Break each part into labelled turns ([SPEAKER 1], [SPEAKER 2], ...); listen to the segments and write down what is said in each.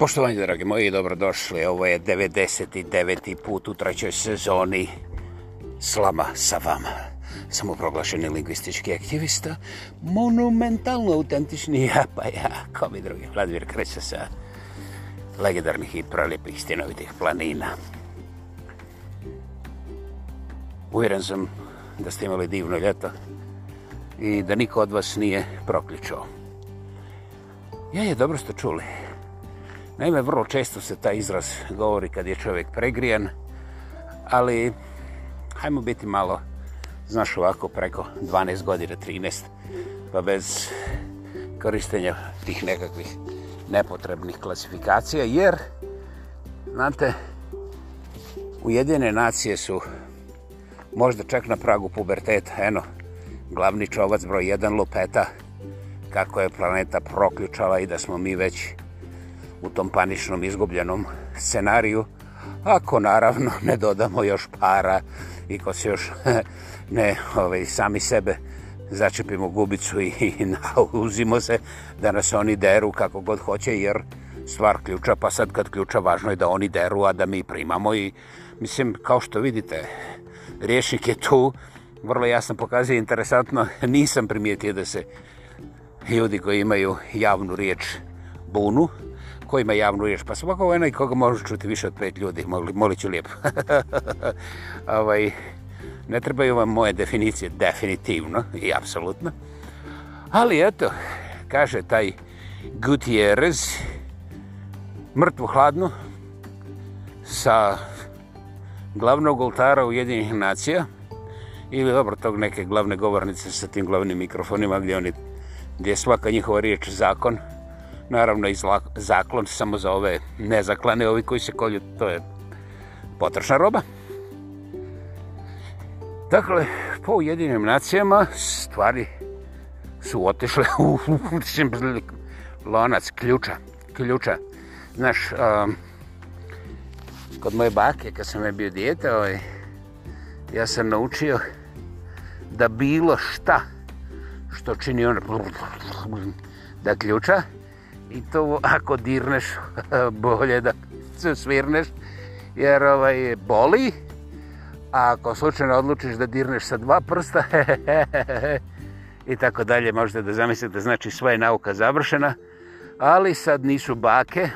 [SPEAKER 1] Poštovani dragi moji, dobrodošli. Ovo je 99. put u trećoj sezoni Slama sa vama. Samo proglašeni lingvistički aktivista, monumentalno autentični ja, pa ja, kao mi drugi, Vladimir Kreća sa legendarnih i prelijepih stinovitih planina. Uvjeren sam da ste imali divno ljeto i da niko od vas nije proključao. Ja je dobro ste čuli. Naime, vrlo često se ta izraz govori kad je čovjek pregrijan, ali hajmo biti malo, znaš ovako, preko 12 godina, 13, pa bez koristenja tih nekakvih nepotrebnih klasifikacija, jer, znate, Ujedine nacije su možda čak na pragu puberteta, eno, glavni čovac broj jedan lupeta, kako je planeta proključala i da smo mi već u tom paničnom izgubljenom scenariju, ako naravno ne dodamo još para i ko se još ne ove, ovaj, sami sebe začepimo gubicu i, i nauzimo se da nas oni deru kako god hoće jer stvar ključa pa sad kad ključa važno je da oni deru a da mi primamo i mislim kao što vidite rješnik je tu vrlo jasno pokazuje interesantno nisam primijetio da se ljudi koji imaju javnu riječ bunu ko ima javnu riječ, pa svako onaj koga može čuti više od pet ljudi, moli, molit ću lijepo. ovaj, ne trebaju vam moje definicije, definitivno i apsolutno. Ali eto, kaže taj Gutierrez, mrtvo hladno, sa glavnog oltara Ujedinih nacija, ili dobro, tog neke glavne govornice sa tim glavnim mikrofonima gdje, oni, gdje je svaka njihova riječ zakon, naravno i zla, zaklon samo za ove nezaklane, ovi koji se kolju, to je potrošna roba. Dakle, po Ujedinim nacijama stvari su otišle u lonac ključa. ključa. Znaš, um, kod moje bake, kad sam je bio djete, ovaj, ja sam naučio da bilo šta što čini ono da ključa, i to ako dirneš bolje da se svirneš jer ovaj boli a ako slučajno odlučiš da dirneš sa dva prsta i tako dalje možete da zamislite znači sva je nauka završena ali sad nisu bake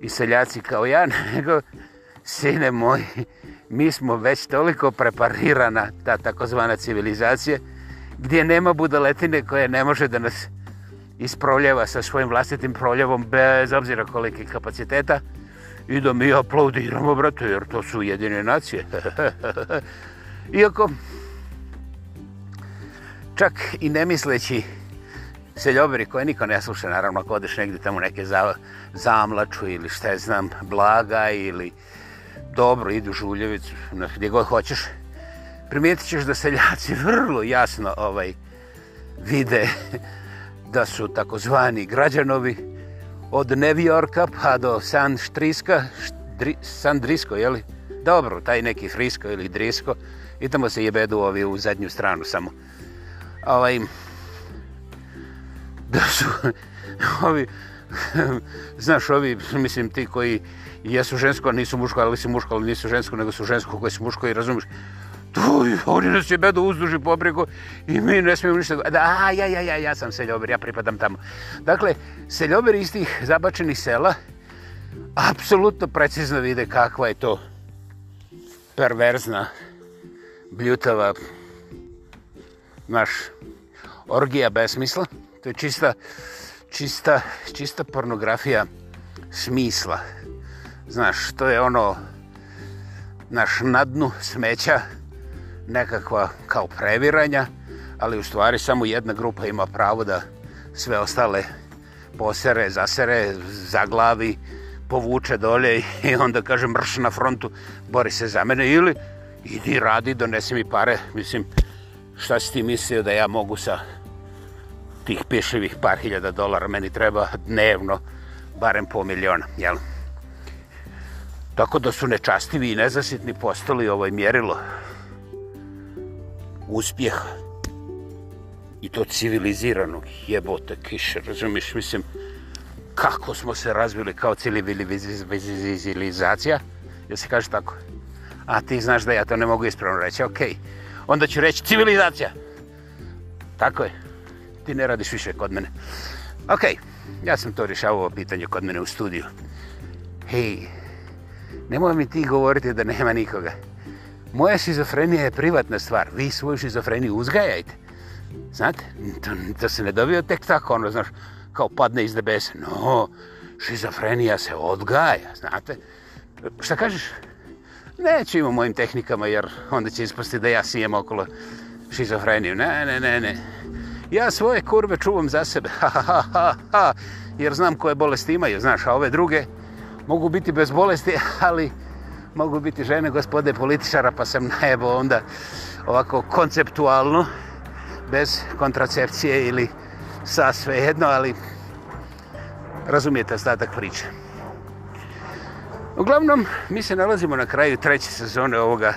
[SPEAKER 1] i seljaci kao ja nego sine moj mi smo već toliko preparirana ta takozvana civilizacija gdje nema budaletine koje ne može da nas iz proljeva sa svojim vlastitim proljevom bez obzira kolike kapaciteta i da mi aplaudiramo, brate, jer to su jedine nacije. Iako, čak i ne misleći seljoberi koje niko ne sluša, naravno, ako odeš negdje tamo neke za, zamlaču ili šta je znam, blaga ili dobro, idu žuljevicu, na gdje god hoćeš, primijetit ćeš da seljaci vrlo jasno ovaj vide da su takozvani građanovi od Nevijorka pa do San Štriska, Štri, San Drisko, jeli? Dobro, taj neki Frisko ili Drisko. I tamo se jebedu ovi u zadnju stranu samo. Ovaj, da su ovi, znaš, ovi, mislim, ti koji jesu žensko, a nisu muško, ali su muško, ali nisu žensko, nego su žensko koji su muško i razumiješ oni nas će bedo uzduži popreko i mi ne smijemo ništa. Da, a, ja, ja, ja, ja sam seljober, ja pripadam tamo. Dakle, seljoberi iz tih zabačenih sela apsolutno precizno vide kakva je to perverzna, bljutava, naš orgija besmisla. To je čista, čista, čista pornografija smisla. Znaš, to je ono naš nadnu smeća nekakva kao previranja, ali u stvari samo jedna grupa ima pravo da sve ostale posere, zasere, zaglavi, povuče dolje i onda kaže mrš na frontu, bori se za mene ili idi radi, donesi mi pare. Mislim, šta si ti mislio da ja mogu sa tih pišljivih par hiljada dolara, meni treba dnevno barem po miliona, jel? Tako da su nečastivi i nezasitni postali ovoj mjerilo uspjeha i to civiliziranog jebota kiše, razumiješ, mislim, kako smo se razvili kao civilizacija, jel se kaže tako? A ti znaš da ja to ne mogu ispravno reći, ok. Onda ću reći civilizacija. Tako je. Ti ne radiš više kod mene. Ok, ja sam to rješavao ovo pitanje kod mene u studiju. Hej, nemoj mi ti govoriti da nema nikoga. Hej, moja šizofrenija je privatna stvar. Vi svoju šizofreniju uzgajajte. Znate, to, to se ne dobio tek tako, ono, znaš, kao padne iz nebesa. No, šizofrenija se odgaja, znate. Šta kažeš? Neću ima mojim tehnikama, jer onda će ispasti da ja sijem okolo šizofreniju. Ne, ne, ne, ne. Ja svoje kurve čuvam za sebe. jer znam koje bolesti imaju, znaš, a ove druge mogu biti bez bolesti, ali mogu biti žene gospode političara, pa sam najebo onda ovako konceptualno, bez kontracepcije ili sa sve jedno, ali razumijete ostatak priče. Uglavnom, mi se nalazimo na kraju treće sezone ovoga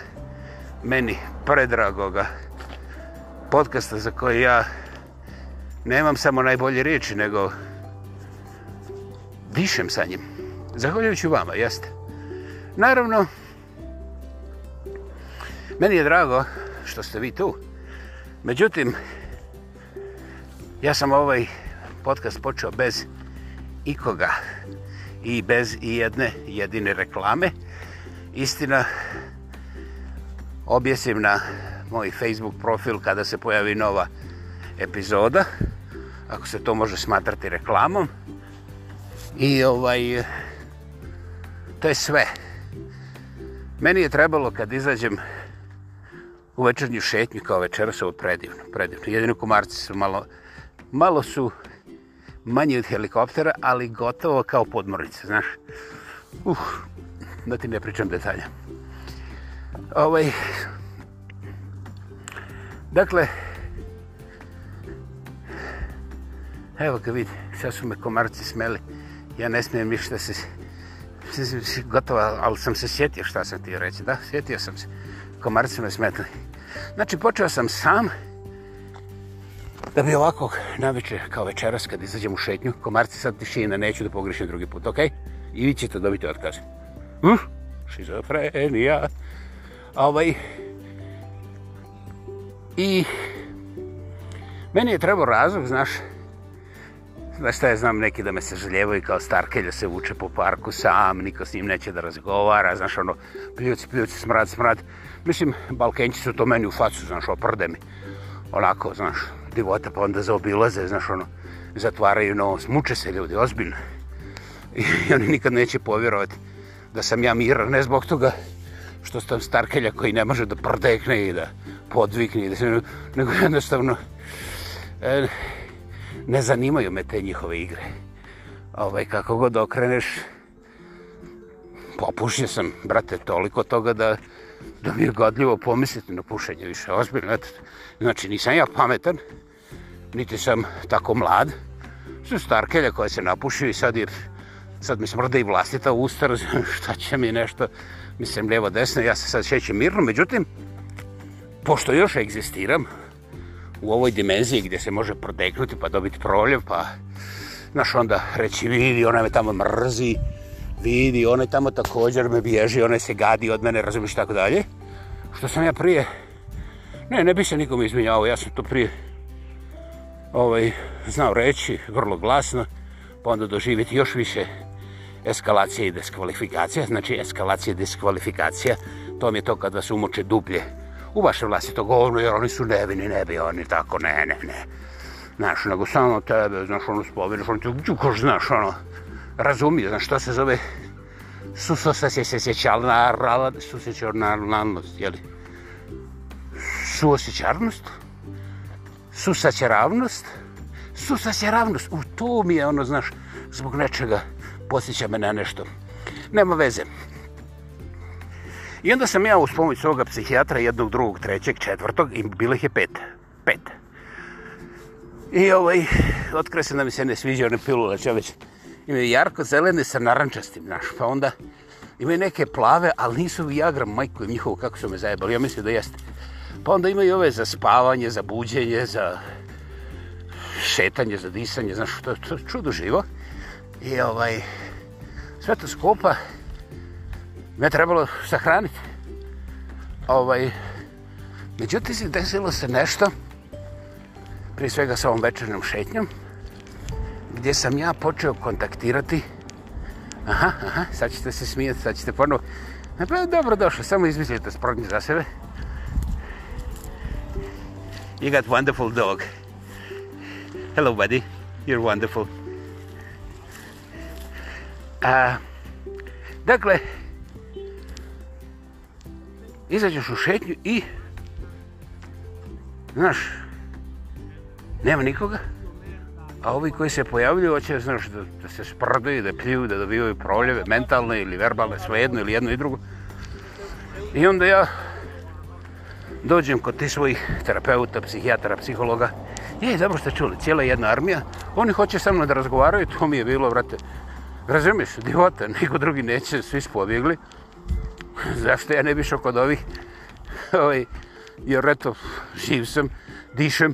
[SPEAKER 1] meni predragoga podcasta za koji ja nemam samo najbolje riječi, nego dišem sa njim. Zahvaljujući vama, jeste. Naravno, meni je drago što ste vi tu. Međutim, ja sam ovaj podcast počeo bez ikoga i bez i jedne jedine reklame. Istina, objesim na moj Facebook profil kada se pojavi nova epizoda, ako se to može smatrati reklamom. I ovaj, to je sve. To je sve. Meni je trebalo kad izađem u večernju šetnju, kao večera se ovo predivno, predivno. Jedino komarci su malo, malo su manji od helikoptera, ali gotovo kao podmornice, znaš. Uh, da ti ne pričam detalje. Ovaj, dakle, evo ga vidi, sad su me komarci smeli. Ja ne smijem ništa se... Si gotovo, ali sam se sjetio šta sam ti reći, da, sjetio sam se. Komarci me smetli. Znači, počeo sam sam, da bi ovako, na večer, kao večeras, kad izađem u šetnju, komarci sad tišina, neću da pogrešim drugi put, ok? I vi ćete dobiti otkaz. Hm? Šizofrenija. Ovaj. I... Meni je trebao razlog, znaš, znaš šta je, znam neki da me se žaljevaju kao starkelja se vuče po parku sam, niko s njim neće da razgovara, znaš ono, pljuci, pljuci, smrad, smrad. Mislim, balkenci su to meni u facu, znaš, oprde mi. Onako, znaš, divota pa onda zaobilaze, znaš ono, zatvaraju nos, muče se ljudi, ozbiljno. I oni nikad neće povjerovati da sam ja miran, ne zbog toga što sam starkelja koji ne može da prdekne i da podvikne, i da se, nego jednostavno, e, ne zanimaju me te njihove igre. Ovaj, kako god okreneš, popušio sam, brate, toliko toga da, da mi je godljivo pomisliti na pušenje više. Ozbiljno, eto, znači nisam ja pametan, niti sam tako mlad. Su starkelja koja se napušio i sad je, sad mi smrda i vlastita usta, razumiješ, šta će mi nešto, mislim, lijevo desno, ja se sad šećem mirno, međutim, pošto još egzistiram, u ovoj dimenziji gdje se može prodeknuti pa dobiti proljev, pa znaš onda reći vidi, ona me tamo mrzi, vidi, ona je tamo također me bježi, ona se gadi od mene, razumiješ tako dalje. Što sam ja prije, ne, ne bi se nikom izminjao, ja sam to prije ovaj, znao reći vrlo glasno, pa onda doživjeti još više eskalacije i deskvalifikacija, znači eskalacija i deskvalifikacija, to mi je to kad vas umoče dublje, u vaše vlastito govno, jer oni su nevini, ne bi oni tako, ne, ne, ne. Znaš, nego samo tebe, znaš, ono spominaš, ono ti, kož, znaš, ono, razumije, znaš, šta se zove, su se se se se se su se se jeli? Su osjećarnost, su se se ravnost, su se se ravnost, u to mi je, ono, znaš, zbog nečega, posjeća me na nešto. Nema veze. I onda sam ja uz pomoć svoga psihijatra, jednog, drugog, trećeg, četvrtog, i bilo ih je pet. Pet. I ovaj, otkrio sam da mi se ne sviđa one pilule čoveč. Znači, imaju jarko zelene sa narančastim, znaš, pa onda imaju neke plave, ali nisu Viagra, majko im njihovo, kako su me zajebali, ja mislim da jeste. Pa onda imaju ove za spavanje, za buđenje, za šetanje, za disanje, znaš, to, to čudo živo. I ovaj, sve to skupa, me trebalo sahraniti. Ovaj, međutim, desilo se nešto, prije svega sa ovom večernom šetnjom, gdje sam ja počeo kontaktirati. Aha, aha, sad ćete se smijati, sad ćete ponovno. Napravo, dobro došlo, samo izmislite sprogni za sebe. You got wonderful dog. Hello, buddy. You're wonderful. Uh, dakle, izađeš u šetnju i znaš nema nikoga a ovi koji se pojavljuju hoće znaš da, da se sprdaju, da pljuju, da dobivaju proljeve mentalne ili verbalne sve jedno ili jedno i drugo i onda ja dođem kod ti svojih terapeuta, psihijatra, psihologa je dobro ste čuli, cijela jedna armija oni hoće sa mnom da razgovaraju to mi je bilo, vrate razumiješ, divota, niko drugi neće svi su pobjegli zašto ja ne bi šao kod ovih? Ovaj, jer eto, živ sam, dišem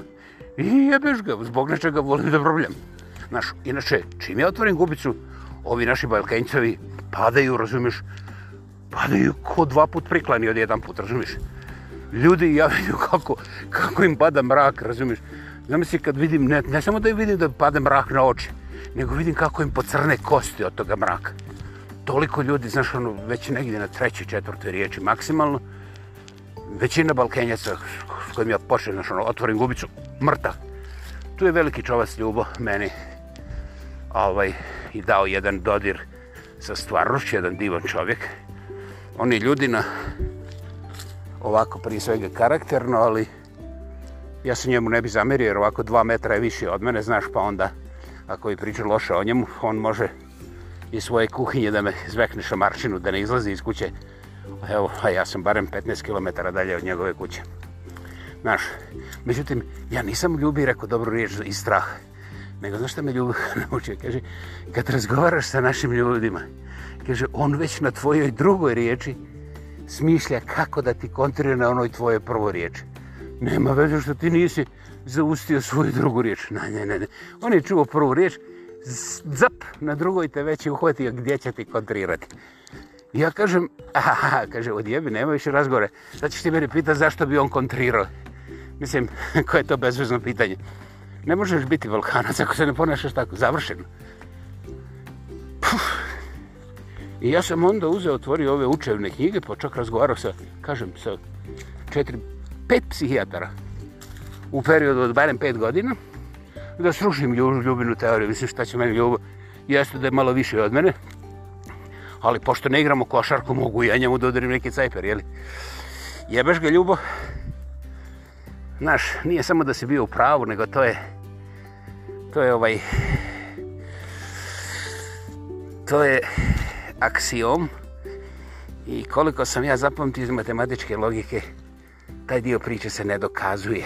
[SPEAKER 1] i jebeš ga, zbog nečega volim da brbljam. Znaš, inače, čim ja otvorim gubicu, ovi naši balkanjcevi padaju, razumiš, padaju ko dva put priklani od jedan put, razumiš. Ljudi ja vidim kako, kako im pada mrak, razumiš. Znam si kad vidim, ne, ne samo da im vidim da pada mrak na oči, nego vidim kako im pocrne kosti od toga mraka toliko ljudi, znaš, ono, već negdje na trećoj, četvrtoj riječi maksimalno, većina balkenjaca s kojim ja počnem, znaš, ono, otvorim gubicu, mrta. Tu je veliki čovac Ljubo meni ovaj, i dao jedan dodir sa stvarnošću, jedan divan čovjek. On je ljudina, ovako prije svega karakterno, ali ja se njemu ne bi zamirio, jer ovako dva metra je više od mene, znaš, pa onda, ako bi priča loše o njemu, on može iz svoje kuhinje da me zvekneš o maršinu, da ne izlazi iz kuće. Evo, a ja sam barem 15 km dalje od njegove kuće. Znaš, međutim, ja nisam ljubi rekao dobru riječ i strah. Nego, znaš šta me ljubi naučio? Kaže, kad razgovaraš sa našim ljudima, kaže, on već na tvojoj drugoj riječi smišlja kako da ti kontrira na onoj tvojoj prvoj riječi. Nema veze što ti nisi zaustio svoju drugu riječ. Ne, ne, ne, ne. On je čuo prvu riječ, zap, na drugoj te već je uhvatio gdje će ti kontrirati. Ja kažem, aha, kaže, odjebi, nema više razgore. Sad ćeš ti mene pita zašto bi on kontrirao. Mislim, koje je to bezvezno pitanje. Ne možeš biti vulkanac ako se ne ponašaš tako, završeno. Puf. I ja sam onda uzeo, otvorio ove učevne knjige, pa čak razgovarao sa, kažem, sa četiri, pet psihijatara u periodu od barem pet godina, da srušim ljubu, ljubinu teoriju, mislim šta će meni ljubu, jeste da je malo više od mene, ali pošto ne igramo košarku, mogu ja njemu da udarim neki cajper, jeli? Jebeš ga, ljubo? Znaš, nije samo da si bio u pravu, nego to je, to je ovaj, to je aksiom i koliko sam ja zapamtio iz matematičke logike, taj dio priče se ne dokazuje.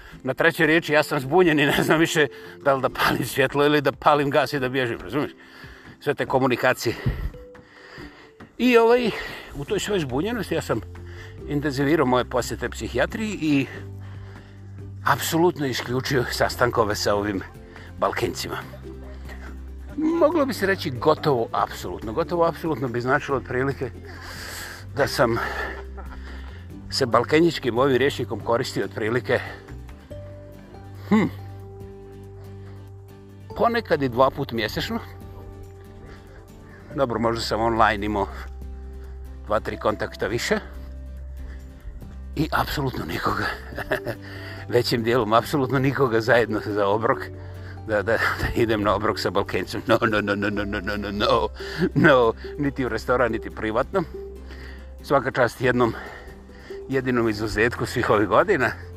[SPEAKER 1] na trećoj riječi ja sam zbunjen i ne znam više da li da palim svjetlo ili da palim gas i da bježim, razumiješ? Sve te komunikacije. I ovaj, u toj svojoj zbunjenosti ja sam intenzivirao moje posjete psihijatriji i apsolutno isključio sastankove sa ovim Balkincima. Moglo bi se reći gotovo apsolutno. Gotovo apsolutno bi značilo otprilike da sam se balkenjičkim ovim rječnikom koristio otprilike prilike Hmm. Ponekad i dva put mjesečno. Dobro, možda sam online imao dva, tri kontakta više. I apsolutno nikoga. Većim dijelom, apsolutno nikoga zajedno za obrok. Da, da, da idem na obrok sa Balkencom. No, no, no, no, no, no, no, no, no. No, niti u restoran, niti privatno. Svaka čast jednom, jedinom izuzetku svih ovih godina. Hmm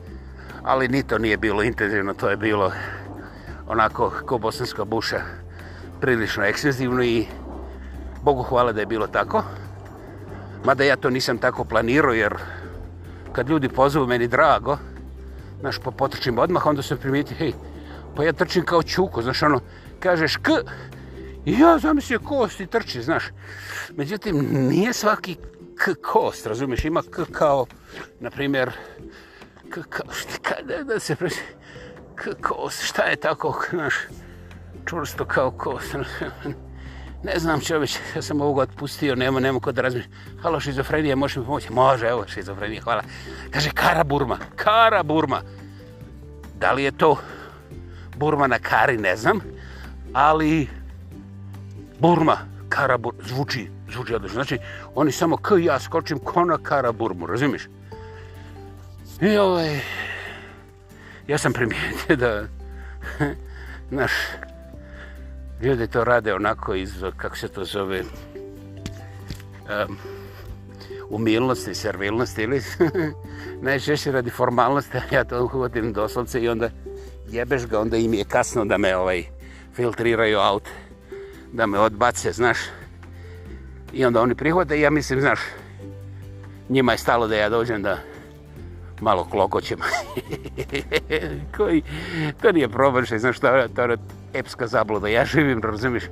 [SPEAKER 1] ali ni to nije bilo intenzivno, to je bilo onako ko bosanska buša, prilično ekstenzivno i Bogu hvala da je bilo tako. Mada ja to nisam tako planirao jer kad ljudi pozovu meni drago, znaš, pa potrčim odmah, onda se primijeti, hej, pa ja trčim kao čuko, znaš, ono, kažeš k, i ja zamislio kost i trči, znaš. Međutim, nije svaki k kost, razumiješ, ima k kao, na primjer, kako, šta, da se pre... Kako, šta je tako, naš, čvrsto kao kost. ne znam čovječ, ja sam ovog otpustio, nema, nema ko da razmišlja. Halo, šizofrenija, možeš mi pomoći? Može, evo, šizofrenija, hvala. Kaže, kara burma, kara burma. Da li je to burma na kari, ne znam, ali burma, kara burma, zvuči, zvuči odlično. Znači, oni samo k, ja skočim, kona kara burmu, razumiješ? I ovaj, ja sam primijetio da naš ljudi to rade onako iz, kako se to zove, um, umilnosti, servilnosti ili najčešće radi formalnosti, ja to uhvatim doslovce i onda jebeš ga, onda im je kasno da me ovaj filtriraju aut, da me odbace, znaš. I onda oni prihvate i ja mislim, znaš, njima je stalo da ja dođem da malo klokoćemo. koji, to nije problem, što je, znaš šta, to je epska zabluda. Ja živim, razumiš,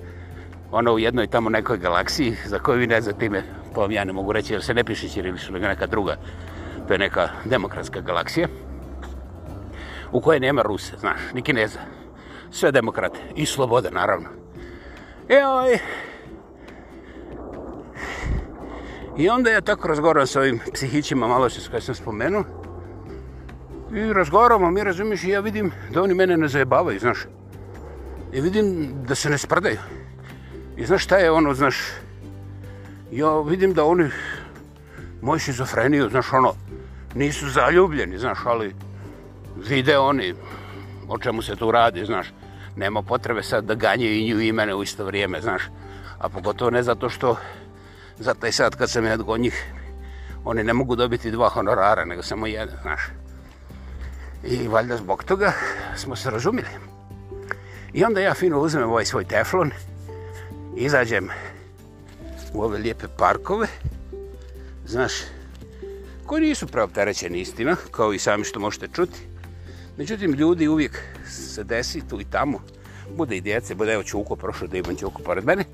[SPEAKER 1] ono u jednoj tamo nekoj galaksiji, za koju vi ne znate ime, pa ja ne mogu reći, jer se ne piše Ćirilicu, nego neka druga. To je neka demokratska galaksija, u kojoj nema Ruse, znaš, ni Kineza. Sve demokrate i slobode, naravno. E, oj, ovaj, I onda ja tako razgovaram sa ovim psihićima malo što sam spomenuo i razgovaramo, mi razumiješ, i ja vidim da oni mene ne zajebavaju, znaš. I vidim da se ne sprdaju. I znaš šta je ono, znaš, ja vidim da oni moju šizofreniju, znaš, ono, nisu zaljubljeni, znaš, ali vide oni o čemu se tu radi, znaš. Nema potrebe sad da ganjaju i nju i mene u isto vrijeme, znaš. A pogotovo ne zato što za taj sad kad sam ja od njih, oni ne mogu dobiti dva honorara, nego samo jedan, znaš. I valjda zbog toga smo se razumili. I onda ja fino uzmem ovaj svoj teflon, izađem u ove lijepe parkove, znaš, koji nisu preopterećeni istina, kao i sami što možete čuti. Međutim, ljudi uvijek se desi tu i tamo, bude i djece, bude evo Čuko prošao da imam Čuko pored mene.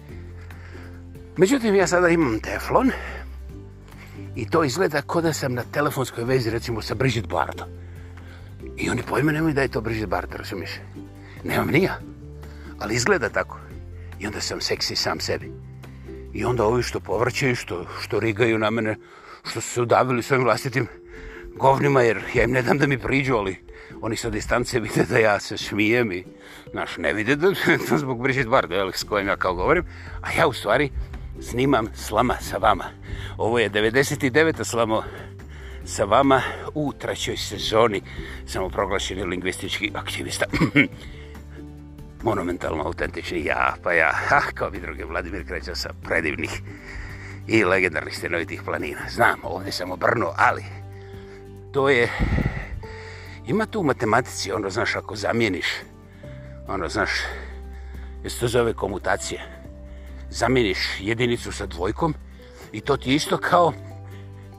[SPEAKER 1] Međutim, ja sada imam teflon i to izgleda kao da sam na telefonskoj vezi, recimo, sa Bridget Bardom. I oni pojme nemoj da je to Brigitte Bardot, razumiješ? Nemam nija, ali izgleda tako. I onda sam seksi sam sebi. I onda ovi što povraćaju, što, što rigaju na mene, što su se udavili svojim vlastitim govnima, jer ja im ne dam da mi priđu, ali oni sa distance vide da ja se smijem i, znaš, ne vide da to zbog Brigitte Bardot, s kojim ja kao govorim, a ja u stvari snimam slama sa vama. Ovo je 99. slamo sa vama u trećoj sezoni samoproglašeni lingvistički aktivista. Monumentalno autentični ja, pa ja, ha, kao bi druge, Vladimir kreća sa predivnih i legendarnih stenovitih planina. Znam, ovdje sam obrnuo, ali to je... Ima tu u matematici, ono, znaš, ako zamijeniš, ono, znaš, jes to zove komutacija, zamijeniš jedinicu sa dvojkom i to ti isto kao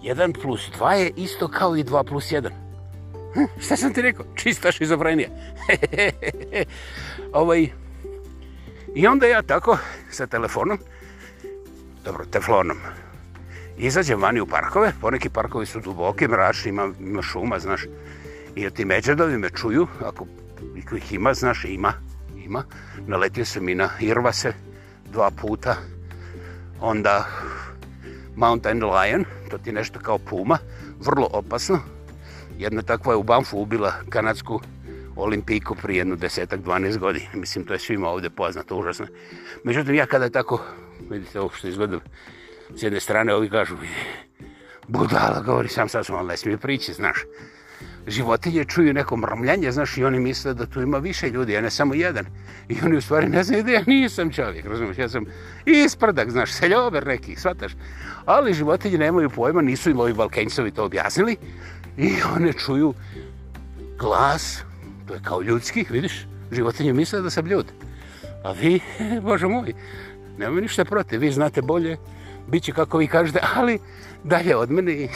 [SPEAKER 1] 1 plus 2 je isto kao i 2 plus 1. Hm, šta sam ti rekao? Čista šizofrenija. ovaj, I onda ja tako sa telefonom, dobro, teflonom, izađem vani u parkove, poneki parkovi su duboki, mračni, ima, ima šuma, znaš, i ti međadovi me čuju, ako ih ima, znaš, ima, ima. Naletio sam i na Irvase dva puta, onda mountain lion, to ti nešto kao puma, vrlo opasno. Jedna takva je u Banfu ubila kanadsku olimpijku prije jednu desetak, 12 godina. Mislim, to je svima ovdje poznato, užasno. Međutim, ja kada tako, vidite ovo što izgleda, s jedne strane ovi kažu, budala, govori sam sad, on ne smije prići, znaš životinje čuju neko mrmljanje, znaš, i oni misle da tu ima više ljudi, a ne samo jedan. I oni u stvari ne znaju da ja nisam čovjek, razumiješ, ja sam isprdak, znaš, seljober neki, svataš. Ali životinje nemaju pojma, nisu im ovi valkenjcovi to objasnili, i one čuju glas, to je kao ljudski, vidiš, životinje misle da sam ljud. A vi, bože moj, nema mi ništa protiv, vi znate bolje, bit će kako vi kažete, ali dalje od mene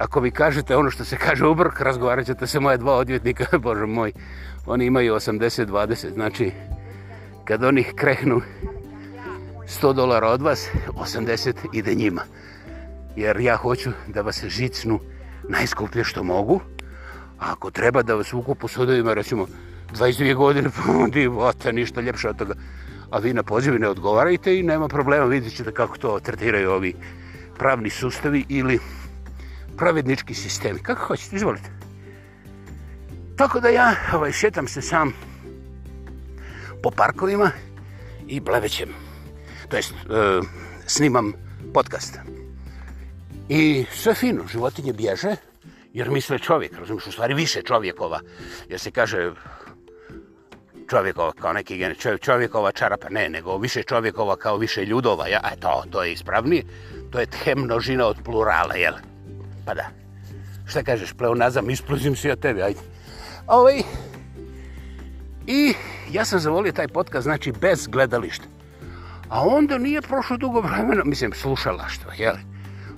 [SPEAKER 1] ako vi kažete ono što se kaže ubrk, razgovarat ćete se moje dva odvjetnika, bože moj, oni imaju 80-20, znači kad oni krehnu 100 dolara od vas, 80 ide njima. Jer ja hoću da vas žicnu najskuplje što mogu, a ako treba da vas ukupu sudovima, recimo 22 godine, divota, ništa ljepše od toga, a vi na pozivi ne odgovarajte i nema problema, vidjet ćete kako to tretiraju ovi pravni sustavi ili pravednički sistemi. Kako hoćete, izvolite. Tako da ja ovaj, šetam se sam po parkovima i blevećem. To jest, e, snimam podcast. I sve fino, životinje bježe, jer misle čovjek, razumiješ, u stvari više čovjekova, jer se kaže čovjekova kao neki gen, čovjek, čovjekova čarapa, ne, nego više čovjekova kao više ljudova, ja, e to, to je ispravnije, to je tem množina od plurala, jel? Pa da. Šta kažeš, pleonazam, isplozim si ja tebi, ajde. Ovaj. I ja sam zavolio taj podcast, znači bez gledališta. A onda nije prošlo dugo vremena, mislim, slušala što, jeli?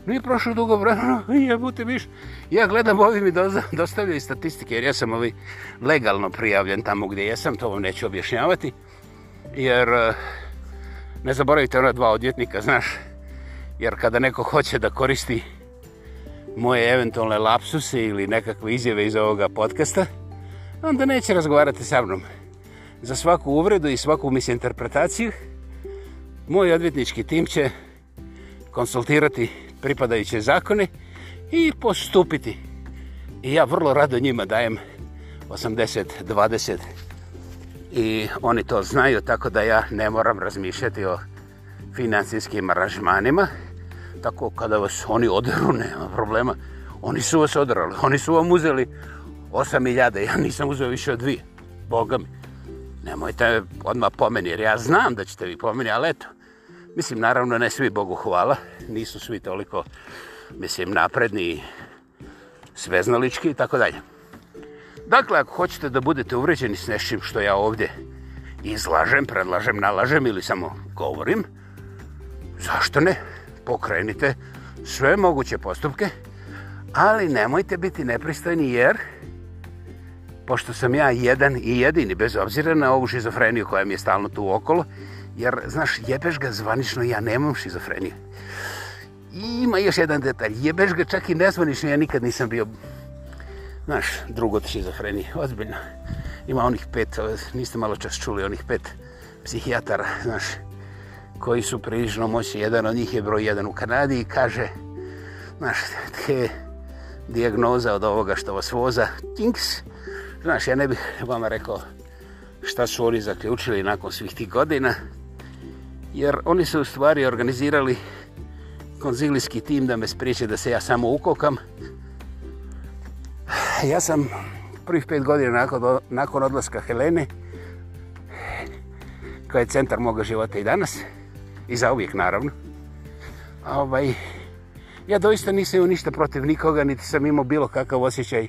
[SPEAKER 1] Nije prošlo dugo vremena, je bute viš. Ja gledam, ovi mi dostavljaju statistike, jer ja sam ovi ovaj, legalno prijavljen tamo gdje jesam, to vam neću objašnjavati. Jer, eh, ne zaboravite ona dva odjetnika, znaš, jer kada neko hoće da koristi moje eventualne lapsuse ili nekakve izjave iz ovoga podcasta, onda neće razgovarati sa mnom. Za svaku uvredu i svaku misinterpretaciju, moj odvjetnički tim će konsultirati pripadajuće zakone i postupiti. I ja vrlo rado njima dajem 80-20 i oni to znaju, tako da ja ne moram razmišljati o financijskim aranžmanima tako kada vas oni odru, nema problema. Oni su vas odrali, oni su vam uzeli 8 milijada, ja nisam uzeo više od dvije. Boga mi, nemojte odmah pomeni, jer ja znam da ćete vi pomeni, ali eto. Mislim, naravno, ne svi Bogu hvala, nisu svi toliko, mislim, napredni i sveznalički i tako dalje. Dakle, ako hoćete da budete uvređeni s nešim što ja ovdje izlažem, predlažem, nalažem ili samo govorim, zašto ne? pokrenite sve moguće postupke, ali nemojte biti nepristojni jer, pošto sam ja jedan i jedini, bez obzira na ovu šizofreniju koja mi je stalno tu okolo, jer, znaš, jebeš ga zvanično, ja nemam šizofreniju. I ima još jedan detalj, jebeš ga čak i nezvanično, ja nikad nisam bio, znaš, drugo od šizofrenije, ozbiljno. Ima onih pet, niste malo čas čuli, onih pet psihijatara, znaš, koji su prilično moći. Jedan od njih je broj jedan u Kanadi i kaže, znaš, te diagnoza od ovoga što vas voza, tinks, znaš, ja ne bih vama rekao šta su oni zaključili nakon svih tih godina, jer oni su u stvari organizirali konzilijski tim da me spriječe da se ja samo ukokam. Ja sam prvih pet godina nakon, nakon odlaska Helene, koja je centar moga života i danas, i za uvijek naravno. Ovaj, ja doista nisam imao ništa protiv nikoga, niti sam imao bilo kakav osjećaj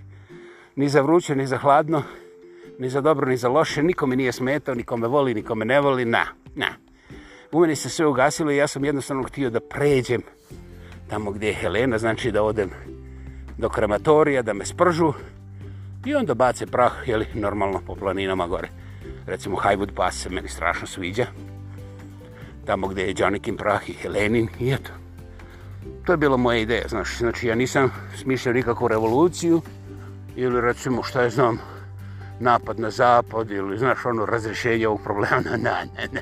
[SPEAKER 1] ni za vruće, ni za hladno, ni za dobro, ni za loše. Niko mi nije smetao, niko me voli, niko me ne voli, na, na. U meni se sve ugasilo i ja sam jednostavno htio da pređem tamo gdje je Helena, znači da odem do krematorija, da me spržu i onda bace prah, jeli, normalno po planinama gore. Recimo, Highwood Pass se meni strašno sviđa tamo gdje je Đanikin prah i Helenin i eto. To je bilo moja ideja, znaš. Znači, ja nisam smislio nikakvu revoluciju ili recimo šta je znam, napad na zapad ili znaš ono razrešenje ovog problema. Na, na, na, na,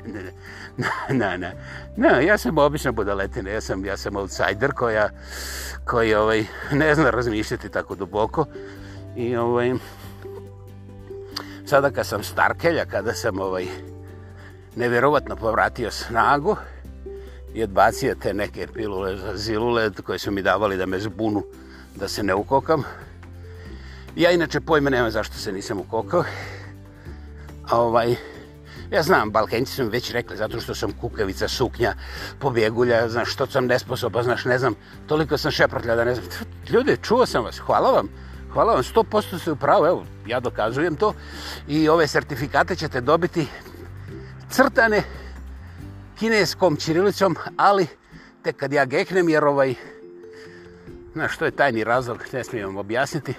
[SPEAKER 1] na, na, na, na. Na, ja sam obično budaletina, ja sam, ja sam outsider koja, koji ovaj, ne zna razmišljati tako duboko. I ovaj, sada kad sam starkelja, kada sam ovaj, uh, nevjerovatno povratio snagu i odbacio te neke pilule za zilule koje su mi davali da me zbunu, da se ne ukokam. Ja inače pojme nemam zašto se nisam ukokao. A ovaj, ja znam, balkenci su mi već rekli, zato što sam kukavica, suknja, pobjegulja, znaš, što sam nesposoba, znaš, ne znam, toliko sam šeprtlja da ne znam. Ljude, čuo sam vas, hvala vam. Hvala vam, 100% ste u pravu, evo, ja dokazujem to. I ove certifikate ćete dobiti crtane kineskom čirilicom, ali tek kad ja geknem, jer ovaj, znaš, što je tajni razlog, ne smijem vam objasniti.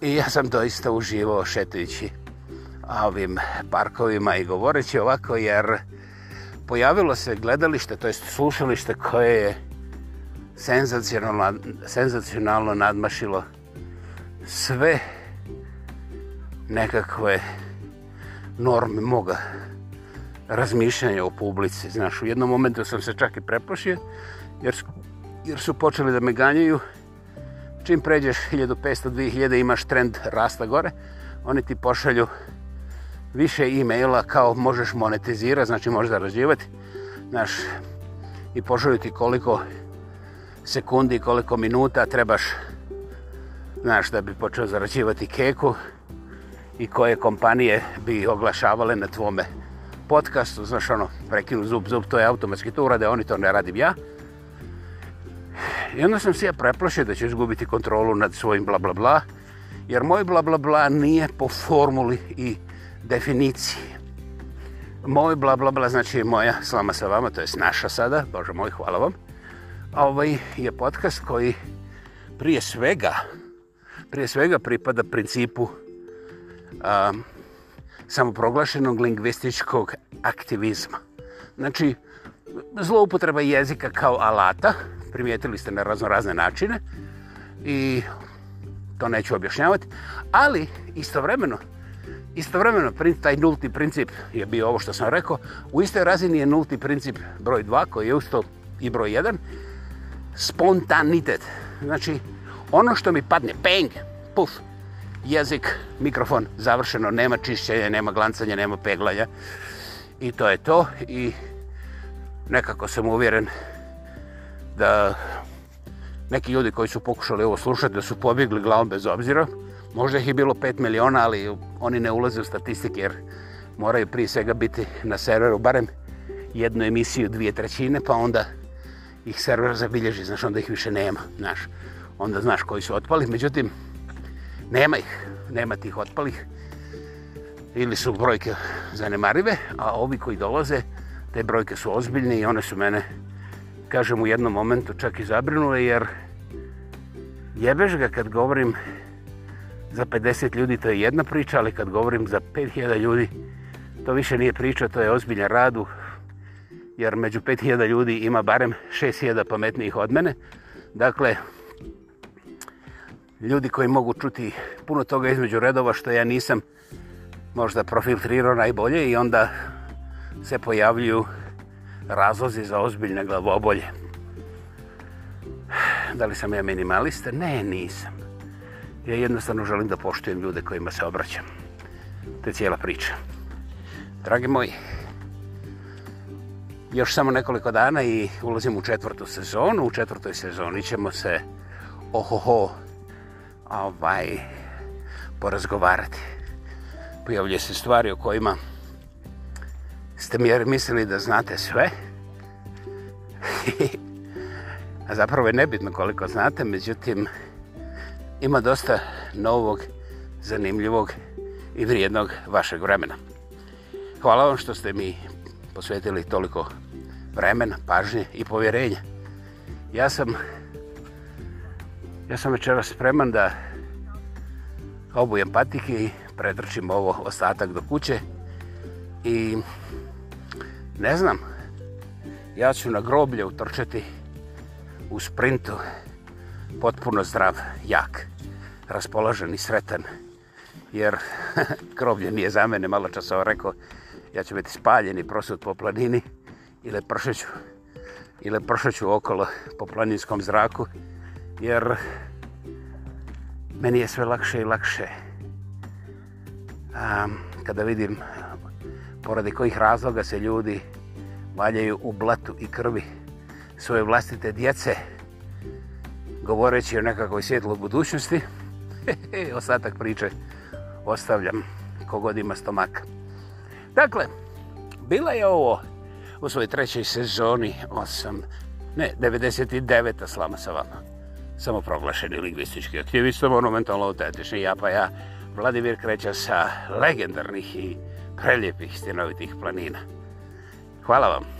[SPEAKER 1] I ja sam doista uživao šetajući ovim parkovima i govoreći ovako, jer pojavilo se gledalište, to je slušalište koje je senzacionalno, senzacionalno nadmašilo sve nekakve norme moga razmišljanja o publici. Znaš, u jednom momentu sam se čak i preplošio, jer, jer su počeli da me ganjaju. Čim pređeš 1500-2000 imaš trend rasta gore, oni ti pošalju više e-maila kao možeš monetizirati, znači možeš zarađivati. Znaš, i pošalju ti koliko sekundi, koliko minuta trebaš znaš, da bi počeo zarađivati keku i koje kompanije bi oglašavale na tvome podcastu, znaš ono, prekinu zub, zub, to je automatski to urade, oni to ne radim ja. I onda sam se ja preplašio da ću izgubiti kontrolu nad svojim bla bla bla, jer moj bla bla bla nije po formuli i definiciji. Moj bla bla bla, znači moja slama sa vama, to je naša sada, bože moj, hvala vam. Ovaj je podcast koji prije svega, prije svega pripada principu uh, a, samoproglašenog lingvističkog aktivizma. Znači, zloupotreba jezika kao alata, primijetili ste na razno razne načine i to neću objašnjavati, ali istovremeno, istovremeno taj nulti princip je bio ovo što sam rekao, u istoj razini je nulti princip broj 2 koji je usto i broj 1, spontanitet. Znači, ono što mi padne, peng, puf, jezik, mikrofon, završeno, nema čišćenja, nema glancanja, nema peglanja. I to je to i nekako sam uvjeren da neki ljudi koji su pokušali ovo slušati da su pobjegli glavom bez obzira. Možda ih je bilo 5 miliona, ali oni ne ulaze u statistike jer moraju prije svega biti na serveru barem jednu emisiju dvije trećine, pa onda ih server zabilježi, znaš, onda ih više nema, znaš. Onda znaš koji su otpali, međutim, Nema ih, nema tih otpalih. Ili su brojke zanemarive, a ovi koji dolaze, te brojke su ozbiljne i one su mene, kažem, u jednom momentu čak i zabrinule, jer jebeš ga kad govorim za 50 ljudi, to je jedna priča, ali kad govorim za 5000 ljudi, to više nije priča, to je ozbiljna radu, jer među 5000 ljudi ima barem 6000 pametnijih od mene. Dakle, ljudi koji mogu čuti puno toga između redova što ja nisam možda profiltrirao najbolje i onda se pojavljuju razlozi za ozbiljne glavobolje. Da li sam ja minimalista? Ne, nisam. Ja jednostavno želim da poštujem ljude kojima se obraćam. To je cijela priča. Dragi moji, još samo nekoliko dana i ulazim u četvrtu sezonu. U četvrtoj sezoni ćemo se ohoho oh, ovaj, porazgovarati. Pojavljaju se stvari o kojima ste mi mislili da znate sve. A zapravo je nebitno koliko znate, međutim, ima dosta novog, zanimljivog i vrijednog vašeg vremena. Hvala vam što ste mi posvetili toliko vremena, pažnje i povjerenja. Ja sam Ja sam večera spreman da obujem patike i pretrčim ovo ostatak do kuće. I ne znam, ja ću na groblje utrčati u sprintu potpuno zdrav, jak, raspoložen i sretan. Jer groblje nije za mene, malo čas ovo rekao, ja ću biti spaljen i prosut po planini ili pršeću ili pršeću okolo po planinskom zraku jer meni je sve lakše i lakše um, kada vidim poradi kojih razloga se ljudi valjaju u blatu i krvi svoje vlastite djece govoreći o nekakvoj svjetloj budućnosti ostatak priče ostavljam kogod ima stomak dakle bila je ovo u svojoj trećoj sezoni 8, ne, 99. slama sa vama samoproglašenim lingvističkim aktivistom, monumentalno ono autentični ja pa ja, Vladimir kreće sa legendarnih i preljepih stjenovitih planina. Hvala vam.